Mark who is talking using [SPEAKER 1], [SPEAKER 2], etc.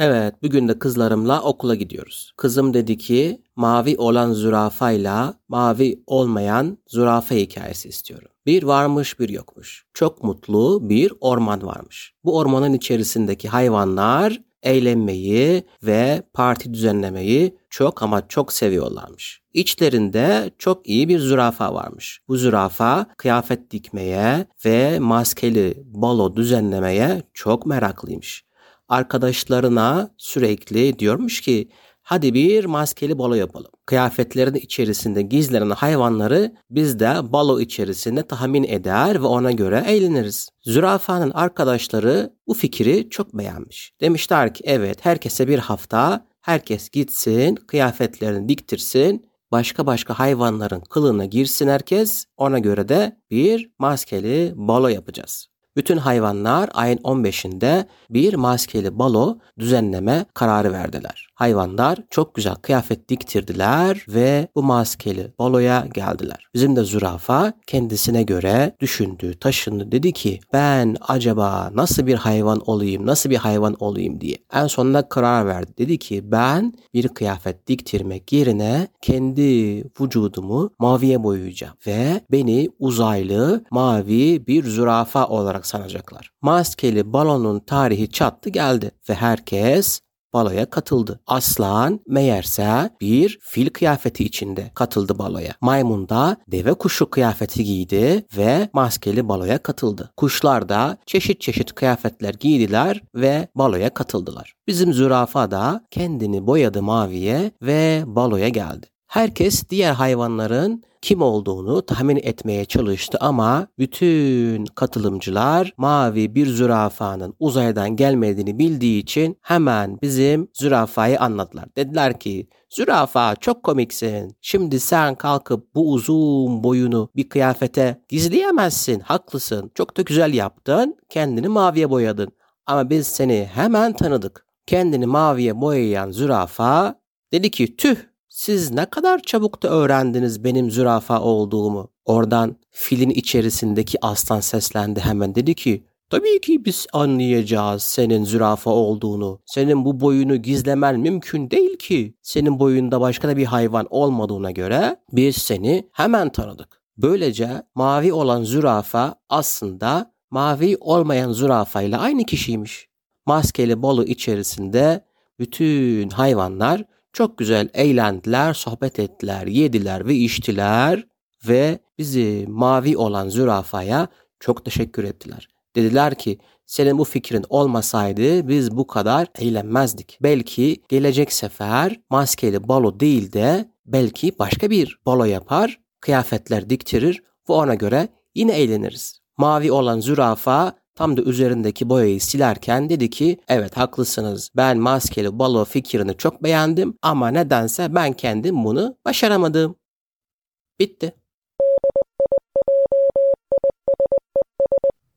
[SPEAKER 1] Evet, bugün de kızlarımla okula gidiyoruz. Kızım dedi ki mavi olan zürafayla mavi olmayan zürafa hikayesi istiyorum. Bir varmış bir yokmuş. Çok mutlu bir orman varmış. Bu ormanın içerisindeki hayvanlar eğlenmeyi ve parti düzenlemeyi çok ama çok seviyorlarmış. İçlerinde çok iyi bir zürafa varmış. Bu zürafa kıyafet dikmeye ve maskeli balo düzenlemeye çok meraklıymış arkadaşlarına sürekli diyormuş ki hadi bir maskeli balo yapalım. Kıyafetlerin içerisinde gizlenen hayvanları biz de balo içerisinde tahmin eder ve ona göre eğleniriz. Zürafanın arkadaşları bu fikri çok beğenmiş. Demişler ki evet herkese bir hafta herkes gitsin kıyafetlerini diktirsin başka başka hayvanların kılığına girsin herkes ona göre de bir maskeli balo yapacağız bütün hayvanlar ayın 15'inde bir maskeli balo düzenleme kararı verdiler. Hayvanlar çok güzel kıyafet diktirdiler ve bu maskeli baloya geldiler. Bizim de zürafa kendisine göre düşündü, taşındı. Dedi ki ben acaba nasıl bir hayvan olayım, nasıl bir hayvan olayım diye. En sonunda karar verdi. Dedi ki ben bir kıyafet diktirmek yerine kendi vücudumu maviye boyayacağım ve beni uzaylı mavi bir zürafa olarak sanacaklar. Maskeli balonun tarihi çattı geldi ve herkes baloya katıldı. Aslan meğerse bir fil kıyafeti içinde katıldı baloya. Maymun da deve kuşu kıyafeti giydi ve maskeli baloya katıldı. Kuşlar da çeşit çeşit kıyafetler giydiler ve baloya katıldılar. Bizim zürafa da kendini boyadı maviye ve baloya geldi. Herkes diğer hayvanların kim olduğunu tahmin etmeye çalıştı ama bütün katılımcılar mavi bir zürafanın uzaydan gelmediğini bildiği için hemen bizim zürafayı anladılar. Dediler ki zürafa çok komiksin. Şimdi sen kalkıp bu uzun boyunu bir kıyafete gizleyemezsin. Haklısın. Çok da güzel yaptın. Kendini maviye boyadın. Ama biz seni hemen tanıdık. Kendini maviye boyayan zürafa dedi ki tüh siz ne kadar çabuk da öğrendiniz benim zürafa olduğumu. Oradan filin içerisindeki aslan seslendi hemen dedi ki Tabii ki biz anlayacağız senin zürafa olduğunu. Senin bu boyunu gizlemen mümkün değil ki. Senin boyunda başka da bir hayvan olmadığına göre biz seni hemen tanıdık. Böylece mavi olan zürafa aslında mavi olmayan zürafayla aynı kişiymiş. Maskeli bolu içerisinde bütün hayvanlar çok güzel eğlendiler, sohbet ettiler, yediler ve içtiler ve bizi mavi olan zürafaya çok teşekkür ettiler. Dediler ki senin bu fikrin olmasaydı biz bu kadar eğlenmezdik. Belki gelecek sefer maskeli balo değil de belki başka bir balo yapar, kıyafetler diktirir ve ona göre yine eğleniriz. Mavi olan zürafa Tam da üzerindeki boyayı silerken dedi ki evet haklısınız ben maskeli balo fikrini çok beğendim ama nedense ben kendim bunu başaramadım. Bitti.